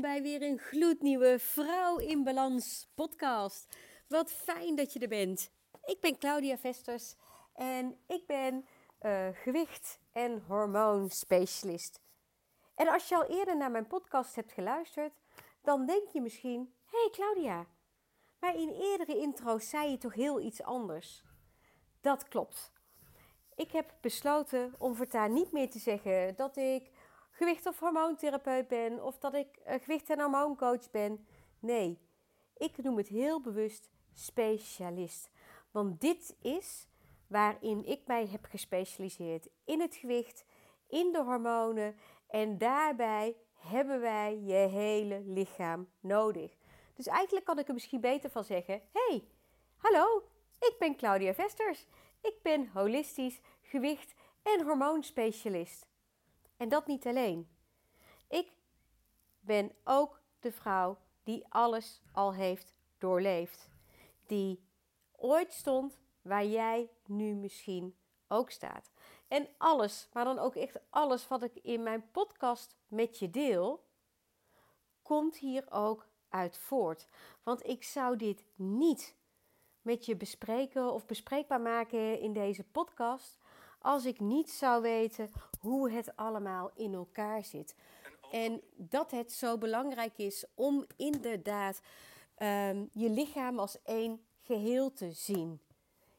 bij weer een gloednieuwe Vrouw in Balans podcast. Wat fijn dat je er bent. Ik ben Claudia Vesters en ik ben uh, gewicht- en hormoonspecialist. En als je al eerder naar mijn podcast hebt geluisterd, dan denk je misschien: hé hey Claudia, maar in eerdere intro's zei je toch heel iets anders? Dat klopt. Ik heb besloten om voortaan niet meer te zeggen dat ik gewicht- of hormoontherapeut ben of dat ik gewicht- en hormooncoach ben. Nee, ik noem het heel bewust specialist. Want dit is waarin ik mij heb gespecialiseerd in het gewicht, in de hormonen en daarbij hebben wij je hele lichaam nodig. Dus eigenlijk kan ik er misschien beter van zeggen: hey, hallo, ik ben Claudia Vesters. Ik ben holistisch gewicht- en hormoonspecialist. En dat niet alleen. Ik ben ook de vrouw die alles al heeft doorleefd. Die ooit stond waar jij nu misschien ook staat. En alles, maar dan ook echt alles wat ik in mijn podcast met je deel, komt hier ook uit voort. Want ik zou dit niet met je bespreken of bespreekbaar maken in deze podcast als ik niet zou weten hoe het allemaal in elkaar zit. En dat het zo belangrijk is om inderdaad um, je lichaam als één geheel te zien.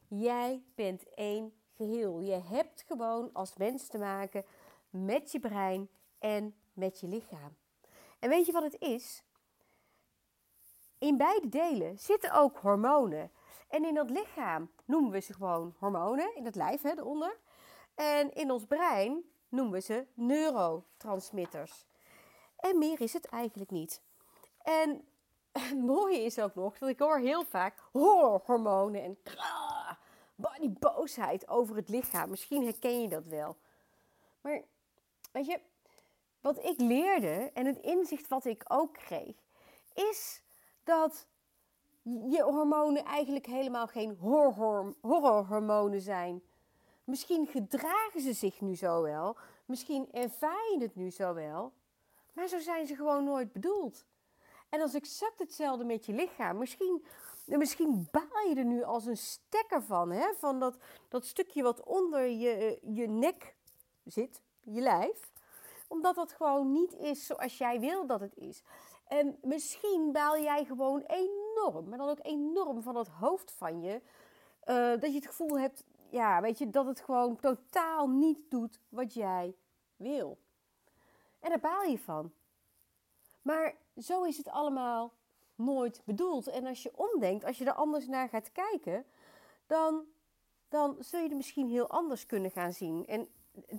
Jij bent één geheel. Je hebt gewoon als mens te maken met je brein en met je lichaam. En weet je wat het is? In beide delen zitten ook hormonen. En in dat lichaam noemen we ze gewoon hormonen, in het lijf hè, eronder. En in ons brein noemen we ze neurotransmitters. En meer is het eigenlijk niet. En het mooie is ook nog dat ik hoor heel vaak hormonen en die boosheid over het lichaam. Misschien herken je dat wel. Maar weet je, wat ik leerde en het inzicht wat ik ook kreeg, is dat je hormonen eigenlijk helemaal geen horrorhormonen zijn. Misschien gedragen ze zich nu zo wel, misschien ervaar het nu zo wel, maar zo zijn ze gewoon nooit bedoeld. En dat is exact hetzelfde met je lichaam. Misschien, misschien baal je er nu als een stekker van, hè? van dat, dat stukje wat onder je, je nek zit, je lijf omdat dat gewoon niet is zoals jij wil dat het is. En misschien baal jij gewoon enorm, maar dan ook enorm van het hoofd van je. Uh, dat je het gevoel hebt, ja, weet je, dat het gewoon totaal niet doet wat jij wil. En daar baal je van. Maar zo is het allemaal nooit bedoeld. En als je omdenkt, als je er anders naar gaat kijken, dan, dan zul je het misschien heel anders kunnen gaan zien. En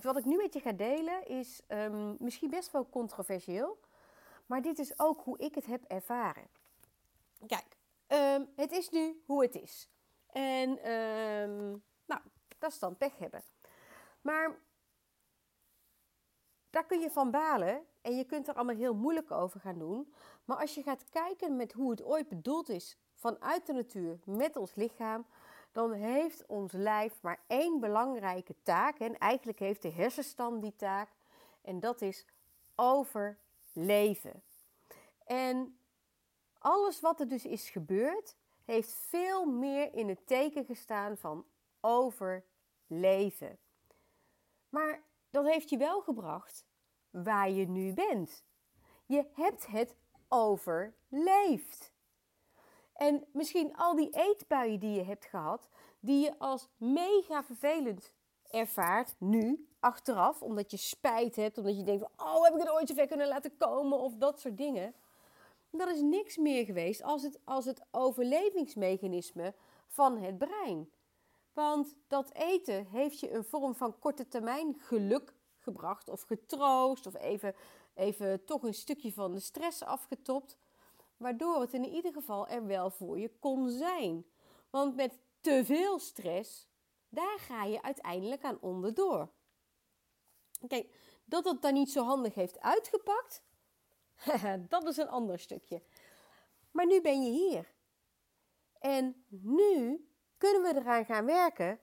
wat ik nu met je ga delen is um, misschien best wel controversieel. Maar dit is ook hoe ik het heb ervaren. Kijk, um, het is nu hoe het is. En um, nou, dat is dan pech hebben. Maar daar kun je van balen en je kunt er allemaal heel moeilijk over gaan doen. Maar als je gaat kijken met hoe het ooit bedoeld is vanuit de natuur met ons lichaam, dan heeft ons lijf maar één belangrijke taak. En eigenlijk heeft de hersenstam die taak. En dat is overleven. En alles wat er dus is gebeurd, heeft veel meer in het teken gestaan van overleven. Maar dat heeft je wel gebracht waar je nu bent. Je hebt het overleefd. En misschien al die eetbuien die je hebt gehad, die je als mega vervelend ervaart nu, achteraf, omdat je spijt hebt, omdat je denkt: oh, heb ik het ooit zo ver kunnen laten komen, of dat soort dingen. Dat is niks meer geweest als het, als het overlevingsmechanisme van het brein. Want dat eten heeft je een vorm van korte termijn geluk gebracht, of getroost, of even, even toch een stukje van de stress afgetopt waardoor het in ieder geval er wel voor je kon zijn. Want met te veel stress, daar ga je uiteindelijk aan onderdoor. Kijk, dat het dan niet zo handig heeft uitgepakt, dat is een ander stukje. Maar nu ben je hier. En nu kunnen we eraan gaan werken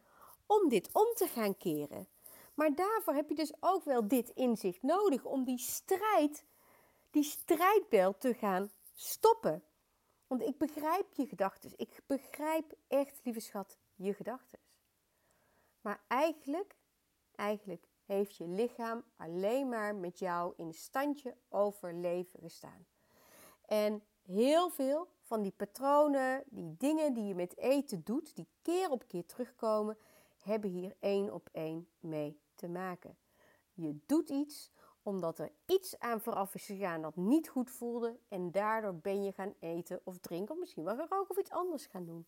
om dit om te gaan keren. Maar daarvoor heb je dus ook wel dit inzicht nodig om die strijd die strijdbel te gaan stoppen. Want ik begrijp je gedachten. Ik begrijp echt, lieve schat, je gedachten. Maar eigenlijk, eigenlijk heeft je lichaam alleen maar met jou in standje overleven gestaan. En heel veel van die patronen, die dingen die je met eten doet, die keer op keer terugkomen, hebben hier één op één mee te maken. Je doet iets omdat er iets aan vooraf is gegaan dat niet goed voelde en daardoor ben je gaan eten of drinken of misschien wel gaan roken of iets anders gaan doen.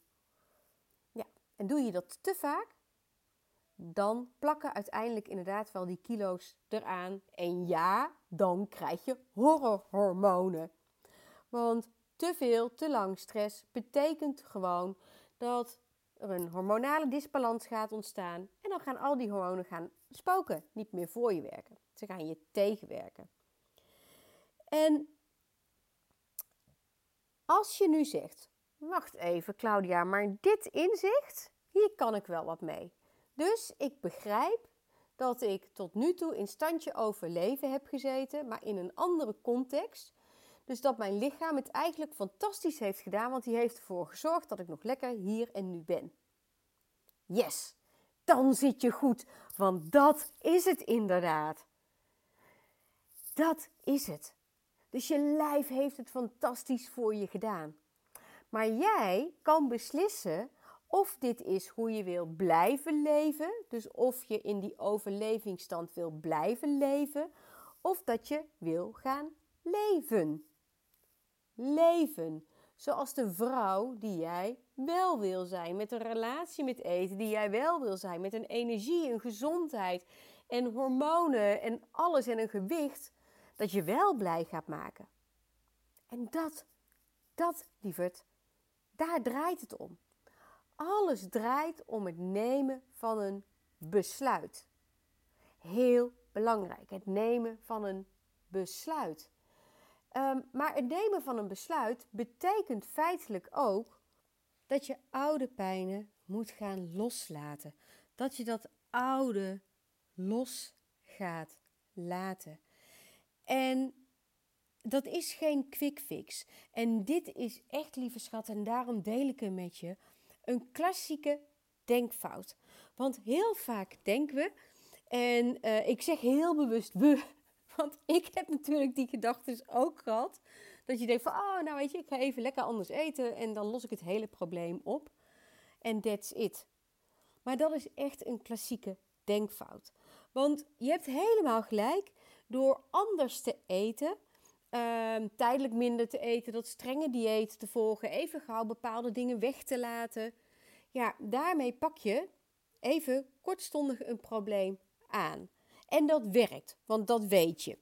Ja, en doe je dat te vaak, dan plakken uiteindelijk inderdaad wel die kilo's eraan. En ja, dan krijg je horrorhormonen. Want te veel, te lang stress betekent gewoon dat er een hormonale disbalans gaat ontstaan. En dan gaan al die hormonen gaan spoken, niet meer voor je werken. Ze gaan je tegenwerken. En als je nu zegt, wacht even Claudia, maar dit inzicht, hier kan ik wel wat mee. Dus ik begrijp dat ik tot nu toe in standje overleven heb gezeten, maar in een andere context. Dus dat mijn lichaam het eigenlijk fantastisch heeft gedaan, want die heeft ervoor gezorgd dat ik nog lekker hier en nu ben. Yes, dan zit je goed, want dat is het inderdaad. Dat is het. Dus je lijf heeft het fantastisch voor je gedaan. Maar jij kan beslissen of dit is hoe je wil blijven leven, dus of je in die overlevingsstand wil blijven leven, of dat je wil gaan leven. Leven. Zoals de vrouw die jij wel wil zijn, met een relatie met eten die jij wel wil zijn, met een energie, een gezondheid en hormonen en alles en een gewicht dat je wel blij gaat maken. En dat, dat lieverd, daar draait het om. Alles draait om het nemen van een besluit. Heel belangrijk, het nemen van een besluit. Ehm, maar het nemen van een besluit betekent feitelijk ook dat je oude pijnen moet gaan loslaten. Dat je dat oude los gaat laten. En dat is geen quick fix. En dit is echt, lieve schat, en daarom deel ik hem met je een klassieke denkfout. Want heel vaak denken we, en uh, ik zeg heel bewust we, want ik heb natuurlijk die gedachten ook gehad. Dat je denkt van, oh, nou weet je, ik ga even lekker anders eten en dan los ik het hele probleem op. En that's it. Maar dat is echt een klassieke denkfout. Want je hebt helemaal gelijk, door anders te eten, Ehm, tijdelijk minder te eten, dat strenge dieet te volgen, even gauw bepaalde dingen weg te laten. Ja, daarmee pak je even kortstondig een probleem aan. En dat werkt, want dat weet je.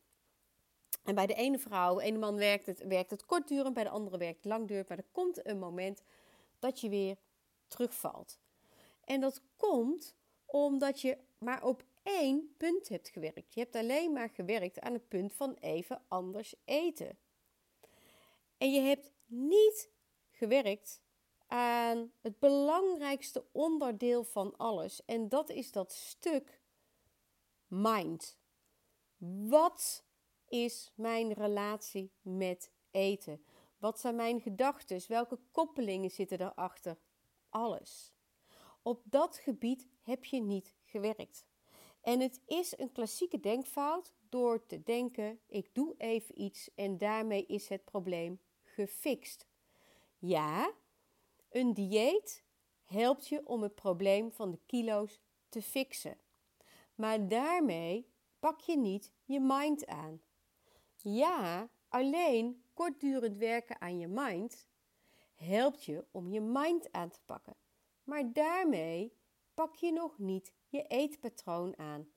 En bij de ene vrouw, de ene man werkt het, werkt het kortdurend, bij de andere werkt het langdurend. Maar er komt een moment dat je weer terugvalt. En dat komt omdat je maar op één punt hebt gewerkt. Je hebt alleen maar gewerkt aan het punt van even anders eten. En je hebt niet gewerkt aan het belangrijkste onderdeel van alles. En dat is dat stuk mind. Wat is mijn relatie met eten? Wat zijn mijn gedachten? Welke koppelingen zitten erachter? Alles. Op dat gebied heb je niet gewerkt. En het is een klassieke denkfout door te denken: ik doe even iets en daarmee is het probleem gefixt. Ja, een dieet helpt je om het probleem van de kilo's te fixen. Maar daarmee pak je niet je mind aan. Ja, alleen kortdurend werken aan je mind helpt je om je mind aan te pakken. Maar daarmee pak je nog niet je eetpatroon aan.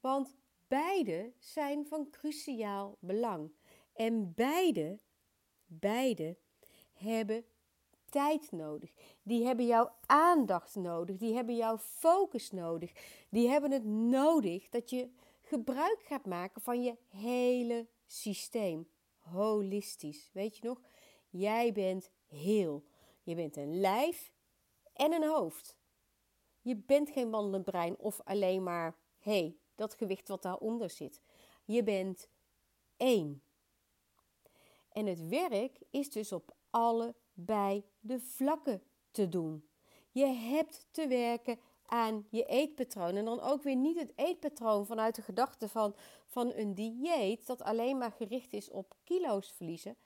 Want beide zijn van cruciaal belang. En beide, beide hebben tijd nodig. Die hebben jouw aandacht nodig. Die hebben jouw focus nodig. Die hebben het nodig dat je gebruik gaat maken van je hele systeem. Holistisch. Weet je nog? Jij bent heel. Je bent een lijf en een hoofd. Je bent geen wandelend brein of alleen maar, hé, hey, dat gewicht wat daaronder zit. Je bent één. En het werk is dus op allebei de vlakken te doen. Je hebt te werken aan je eetpatroon. En dan ook weer niet het eetpatroon vanuit de gedachte van, van een dieet dat alleen maar gericht is op kilo's verliezen.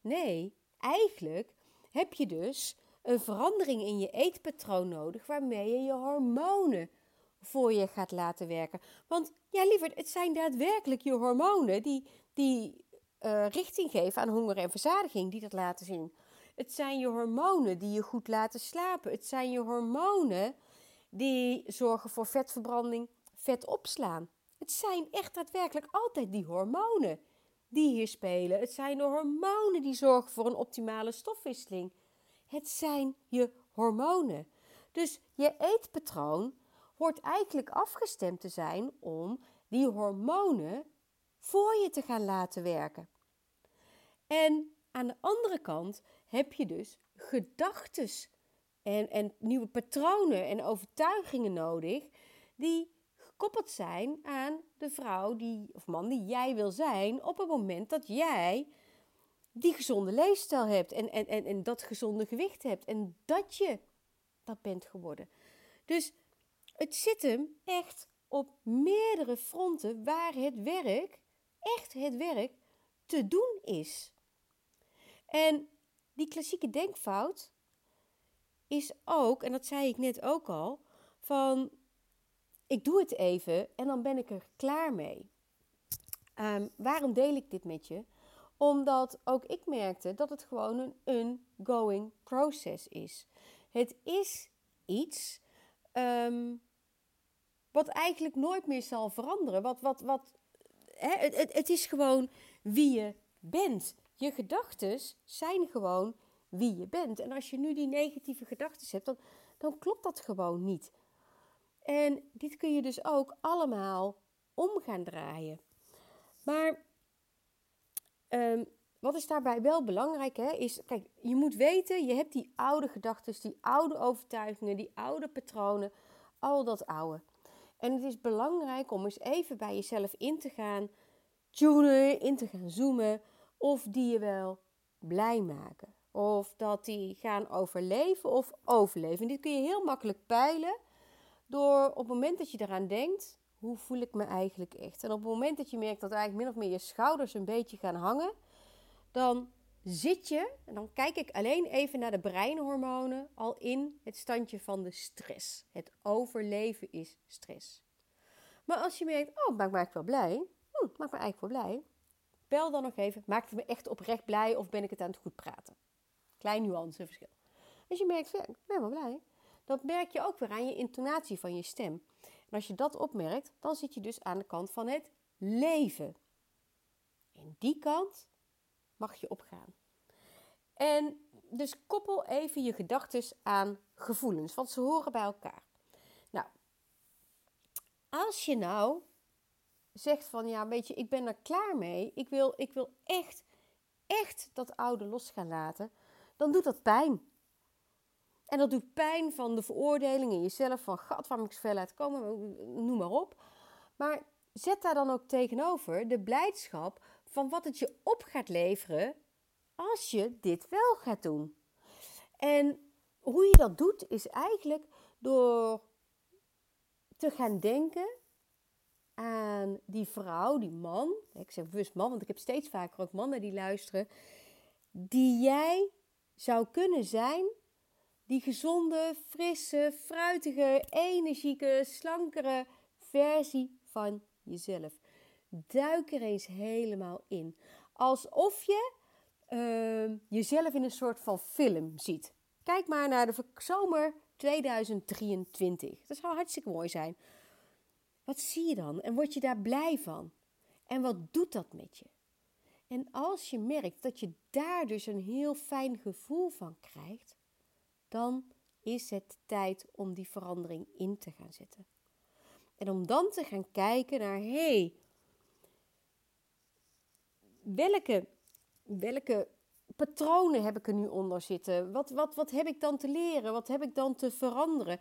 Nee, eigenlijk heb je dus een verandering in je eetpatroon nodig waarmee je je hormonen voor je gaat laten werken. Want ja, liever, het zijn daadwerkelijk je hormonen die, die uh, richting geven aan honger en verzadiging, die dat laten zien. Het zijn je hormonen die je goed laten slapen. Het zijn je hormonen die zorgen voor vetverbranding, vet opslaan. Het zijn echt daadwerkelijk altijd die hormonen die hier spelen. Het zijn de hormonen die zorgen voor een optimale stofwisseling. Het zijn je hormonen. Dus je eetpatroon hoort eigenlijk afgestemd te zijn om die hormonen voor je te gaan laten werken. En aan de andere kant heb je dus gedachtes en, en nieuwe patronen en overtuigingen nodig die gekoppeld zijn aan de vrouw die, of man die jij wil zijn op het moment dat jij die gezonde leefstijl hebt en, en, en, en dat gezonde gewicht hebt en dat je dat bent geworden. Dus het zit hem echt op meerdere fronten waar het werk, echt het werk, te doen is. En die klassieke denkfout is ook, en dat zei ik net ook al, van ik doe het even en dan ben ik er klaar mee. Um, waarom deel ik dit met je? Omdat ook ik merkte dat het gewoon een ongoing process is. Het is iets um, wat eigenlijk nooit meer zal veranderen. Wat, wat, wat, hè, het, het, het is gewoon wie je bent. Je gedachten zijn gewoon wie je bent. En als je nu die negatieve gedachten hebt, dan, dan klopt dat gewoon niet. En dit kun je dus ook allemaal om gaan draaien. Maar um, wat is daarbij wel belangrijk, hè, is, kijk, je moet weten, je hebt die oude gedachten, die oude overtuigingen, die oude patronen, al dat oude. En het is belangrijk om eens even bij jezelf in te gaan tunen, in te gaan zoomen, of die je wel blij maken. Of dat die gaan overleven of overleven. En dit kun je heel makkelijk peilen door op het moment dat je eraan denkt, hoe voel ik me eigenlijk echt? En op het moment dat je merkt dat eigenlijk min of meer je schouders een beetje gaan hangen, dan zit je, en dan kijk ik alleen even naar de breinhormonen, al in het standje van de stress. Het overleven is stress. Maar als je merkt, oh, maakt me eigenlijk wel blij, hm, maakt me eigenlijk wel blij, bel dan nog even, maakt het me echt oprecht blij of ben ik het aan het goed praten? Klein nuanceverschil. Als je merkt, ik ben wel blij, dan merk je ook weer aan je intonatie van je stem. En als je dat opmerkt, dan zit je dus aan de kant van het leven. En die kant mag je opgaan. En dus koppel even je gedachten aan gevoelens, want ze horen bij elkaar. Nou, als je nou zegt van ja, weet je, ik ben er klaar mee, ik wil, ik wil echt, echt dat oude los gaan laten, dan doet dat pijn. En dat doet pijn van de veroordeling in jezelf, van gat, waar moet ik veel uitkomen, noem maar op. Maar zet daar dan ook tegenover de blijdschap van wat het je op gaat leveren als je dit wel gaat doen. En hoe je dat doet is eigenlijk door te gaan denken aan die vrouw, die man. Ik zeg bewust man, want ik heb steeds vaker ook mannen die luisteren. Die jij zou kunnen zijn. Die gezonde, frisse, fruitige, energieke, slankere versie van jezelf. Duik er eens helemaal in. Alsof je uh, jezelf in een soort van film ziet. Kijk maar naar de zomer 2023. Dat zou hartstikke mooi zijn. Wat zie je dan? En word je daar blij van? En wat doet dat met je? En als je merkt dat je daar dus een heel fijn gevoel van krijgt, dan is het tijd om die verandering in te gaan zetten. En om dan te gaan kijken naar, hé, hey, welke, welke patronen heb ik er nu onder zitten? Wat, wat, wat heb ik dan te leren? Wat heb ik dan te veranderen?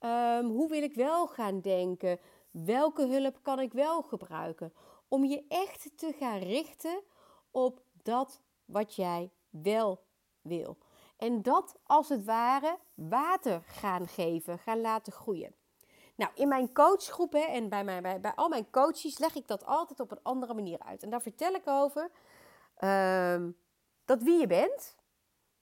Um, hoe wil ik wel gaan denken? Welke hulp kan ik wel gebruiken? Om je echt te gaan richten op dat wat jij wel wil. En dat als het ware water gaan geven, gaan laten groeien. Nou, in mijn coachgroepen en bij, mijn, bij, bij al mijn coaches leg ik dat altijd op een andere manier uit. En daar vertel ik over ehm, dat wie je bent,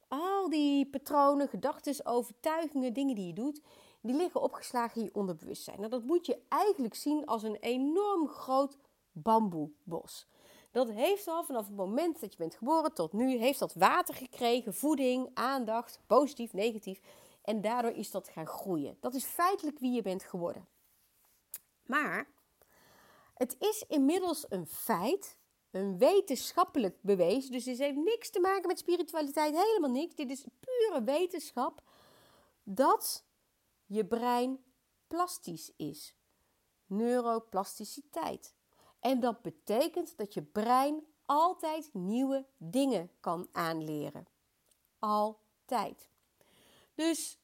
al die patronen, gedachten, overtuigingen, dingen die je doet, die liggen opgeslagen in je onderbewustzijn. Nou, dat moet je eigenlijk zien als een enorm groot bamboebos. Dat heeft al vanaf het moment dat je bent geboren tot nu, heeft dat water gekregen, voeding, aandacht, positief, negatief. En daardoor is dat gaan groeien. Dat is feitelijk wie je bent geworden. Maar het is inmiddels een feit, een wetenschappelijk bewezen. Dus dit heeft niks te maken met spiritualiteit, helemaal niks. Dit is pure wetenschap dat je brein plastisch is. Neuroplasticiteit. En dat betekent dat je brein altijd nieuwe dingen kan aanleren. Altijd. Dus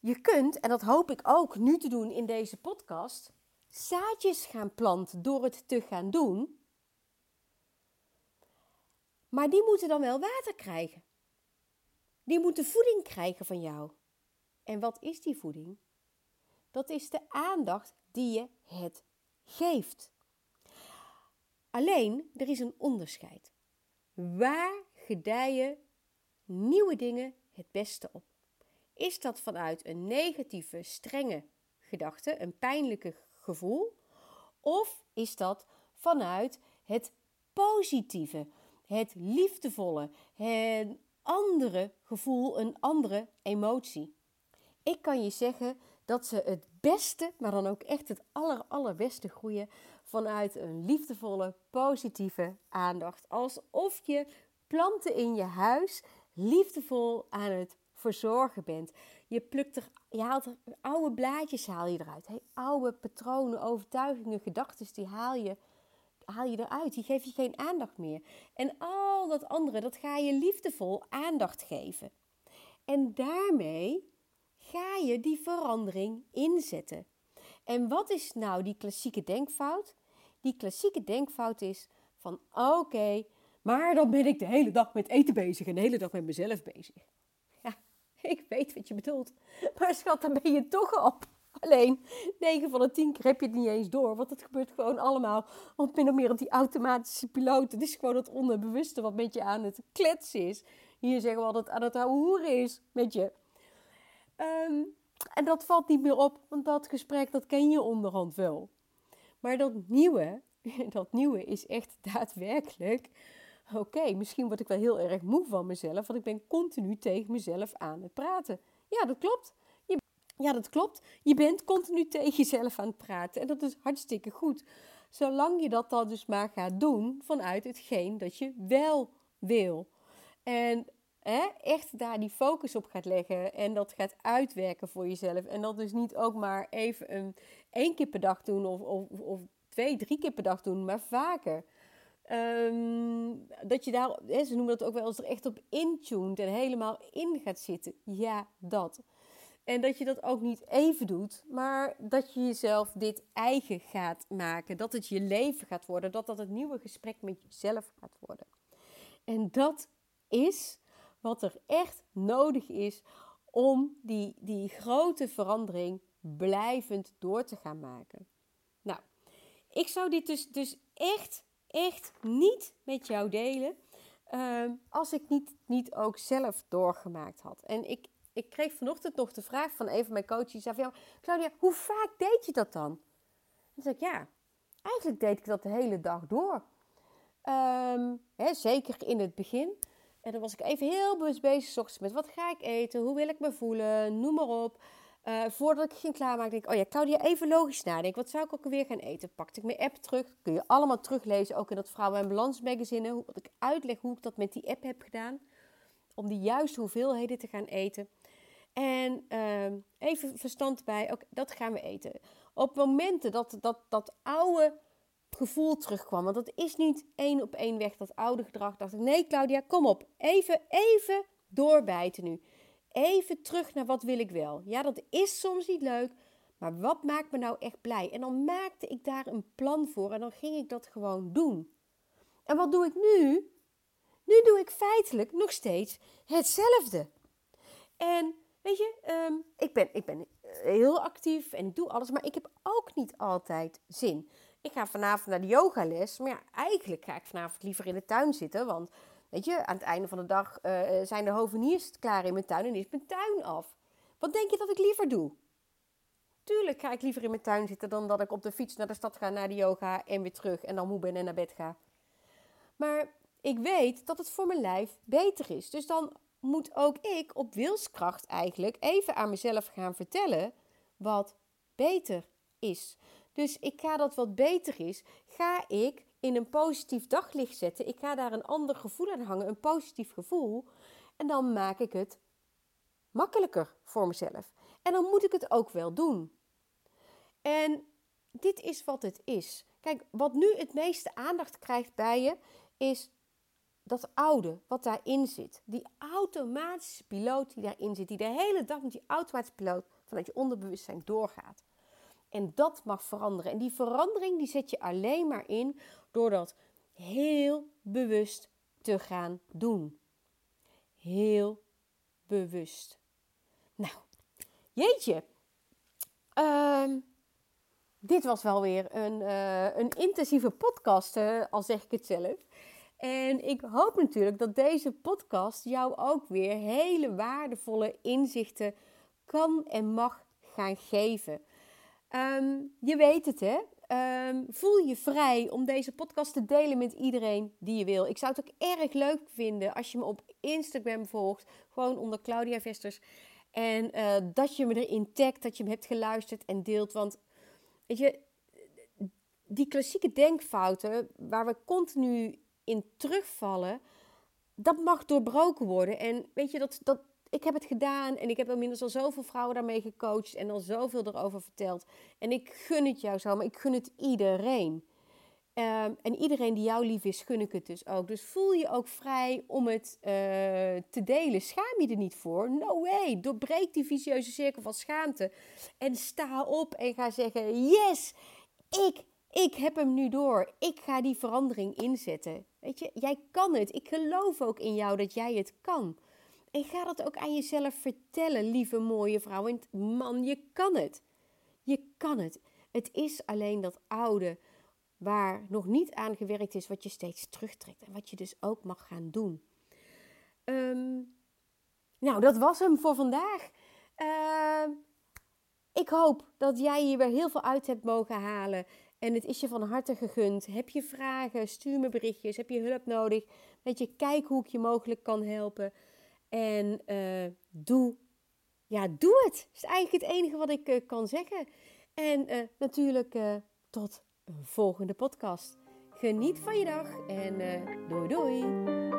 je kunt, en dat hoop ik ook nu te doen in deze podcast, zaadjes gaan planten door het te gaan doen. Maar die moeten dan wel water krijgen. Die moeten voeding krijgen van jou. En wat is die voeding? Dat is de aandacht die je het geeft. Alleen, er is een onderscheid. Waar gedijen nieuwe dingen het beste op? Is dat vanuit een negatieve, strenge gedachte, een pijnlijke gevoel? Of is dat vanuit het positieve, het liefdevolle, het andere gevoel, een andere emotie? Ik kan je zeggen dat ze het beste, maar dan ook echt het aller, allerbeste groeien vanuit een liefdevolle, positieve aandacht. Alsof je planten in je huis liefdevol aan het verzorgen bent. Je plukt er, je haalt er oude blaadjes haal je eruit. Hey, oude patronen, overtuigingen, gedachten, die haal je, haal je eruit. Die geef je geen aandacht meer. En al dat andere, dat ga je liefdevol aandacht geven. En daarmee ga je die verandering inzetten. En wat is nou die klassieke denkfout? Die klassieke denkfout is van oké, maar dan ben ik de hele dag met eten bezig en de hele dag met mezelf bezig. Ja, ik weet wat je bedoelt. Maar schat, dan ben je toch op. Alleen 9 van de 10 keer heb je het niet eens door. Want het gebeurt gewoon allemaal op min of meer op die automatische piloot. Het is gewoon het onderbewuste wat met je aan het kletsen is. Hier zeggen we altijd aan het hoeren is met je. Ehm, en dat valt niet meer op, want dat gesprek dat ken je onderhand wel. Maar dat nieuwe, dat nieuwe is echt daadwerkelijk. Oké, misschien word ik wel heel erg moe van mezelf, want ik ben continu tegen mezelf aan het praten. Ja, dat klopt. Je, ja, dat klopt. Je bent continu tegen jezelf aan het praten en dat is hartstikke goed. Zolang je dat dan dus maar gaat doen vanuit hetgeen dat je wel wil. En echt daar die focus op gaat leggen en dat gaat uitwerken voor jezelf. En dat dus niet ook maar even een, één keer per dag doen of, of, of twee, drie keer per dag doen, maar vaker. Ehm, dat je daar, hè, ze noemen dat ook wel eens er echt op intuned en helemaal in gaat zitten. Ja, dat. En dat je dat ook niet even doet, maar dat je jezelf dit eigen gaat maken. Dat het je leven gaat worden, dat dat het nieuwe gesprek met jezelf gaat worden. En dat is wat er echt nodig is om die, die grote verandering blijvend door te gaan maken. Nou, ik zou dit dus, dus echt, echt niet met jou delen uh, als ik niet, niet ook zelf doorgemaakt had. En ik, ik kreeg vanochtend nog de vraag van een van mijn coaches. Die zei van, Claudia, hoe vaak deed je dat dan? En zei ik, ja, eigenlijk deed ik dat de hele dag door. Um, hè, zeker in het begin. En dan was ik even heel bewust bezig, ochtends met wat ga ik eten, hoe wil ik me voelen, noem maar op. Uh, voordat ik ging klaarmaken, denk ik, oh ja, Claudia, even logisch nadenken. Wat zou ik ook alweer gaan eten? Pakte ik mijn app terug. Kun je allemaal teruglezen, ook in dat Vrouwen en Balans magazine. Wat ik uitleg hoe ik dat met die app heb gedaan. Om de juiste hoeveelheden te gaan eten. En uh, even verstand bij, oké, dat gaan we eten. Op momenten dat dat, dat oude gevoel terugkwam. Want dat is niet één op één weg, dat oude gedrag. Dacht ik, nee Claudia, kom op. Even, even doorbijten nu. Even terug naar wat wil ik wel. Ja, dat is soms niet leuk, maar wat maakt me nou echt blij? En dan maakte ik daar een plan voor en dan ging ik dat gewoon doen. En wat doe ik nu? Nu doe ik feitelijk nog steeds hetzelfde. En weet je, ehm, ik, ben, ik ben heel actief en ik doe alles, maar ik heb ook niet altijd zin. Ik ga vanavond naar de yogales, maar eigenlijk ga ik vanavond liever in de tuin zitten, want weet je, aan het einde van de dag uh, zijn de hoveniers klaar in mijn tuin en is mijn tuin af. Wat denk je dat ik liever doe? Tuurlijk ga ik liever in mijn tuin zitten dan dat ik op de fiets naar de stad ga, naar de yoga en weer terug en dan moe ben en naar bed ga. Maar ik weet dat het voor mijn lijf beter is. Dus dan moet ook ik op wilskracht eigenlijk even aan mezelf gaan vertellen wat beter is. Dus ik ga dat wat beter is, ga ik in een positief daglicht zetten. Ik ga daar een ander gevoel aan hangen, een positief gevoel. En dan maak ik het makkelijker voor mezelf. En dan moet ik het ook wel doen. En dit is wat het is. Kijk, wat nu het meeste aandacht krijgt bij je, is dat oude wat daarin zit. Die automatische piloot die daarin zit, die de hele dag met die automatische piloot vanuit je onderbewustzijn doorgaat. En dat mag veranderen. En die verandering die zet je alleen maar in door dat heel bewust te gaan doen. Heel bewust. Nou, jeetje. Ehm, dit was wel weer een, uh, een intensieve podcast, uh, al zeg ik het zelf. En ik hoop natuurlijk dat deze podcast jou ook weer hele waardevolle inzichten kan en mag gaan geven. Ehm, je weet het, hè? Um, voel je vrij om deze podcast te delen met iedereen die je wil. Ik zou het ook erg leuk vinden als je me op Instagram volgt, gewoon onder Claudia Vesters. En uh, dat je me erin tagt, dat je me hebt geluisterd en deelt. Want weet je, die klassieke denkfouten waar we continu in terugvallen, dat mag doorbroken worden. En weet je, dat, dat, ik heb het gedaan en ik heb inmiddels al zoveel vrouwen daarmee gecoacht en al zoveel erover verteld. En ik gun het jou zo, maar ik gun het iedereen. Um, en iedereen die jou lief is, gun ik het dus ook. Dus voel je ook vrij om het uh, te delen. Schaam je er niet voor? No way. Doorbreek die vicieuze cirkel van schaamte. En sta op en ga zeggen: Yes, ik, ik heb hem nu door. Ik ga die verandering inzetten. Weet je, jij kan het. Ik geloof ook in jou dat jij het kan. En ga dat ook aan jezelf vertellen, lieve mooie vrouw. En man, je kan het. Je kan het. Het is alleen dat oude waar nog niet aan gewerkt is, wat je steeds terugtrekt. En wat je dus ook mag gaan doen. Ehm, nou, dat was hem voor vandaag. Uh, ik hoop dat jij hier weer heel veel uit hebt mogen halen. En het is je van harte gegund. Heb je vragen? Stuur me berichtjes. Heb je hulp nodig? Weet je, kijk hoe ik je mogelijk kan helpen. En uh, doe, ja, doe het. Dat is eigenlijk het enige wat ik uh, kan zeggen. En uh, natuurlijk tot een volgende podcast. Geniet van je dag en doei doei.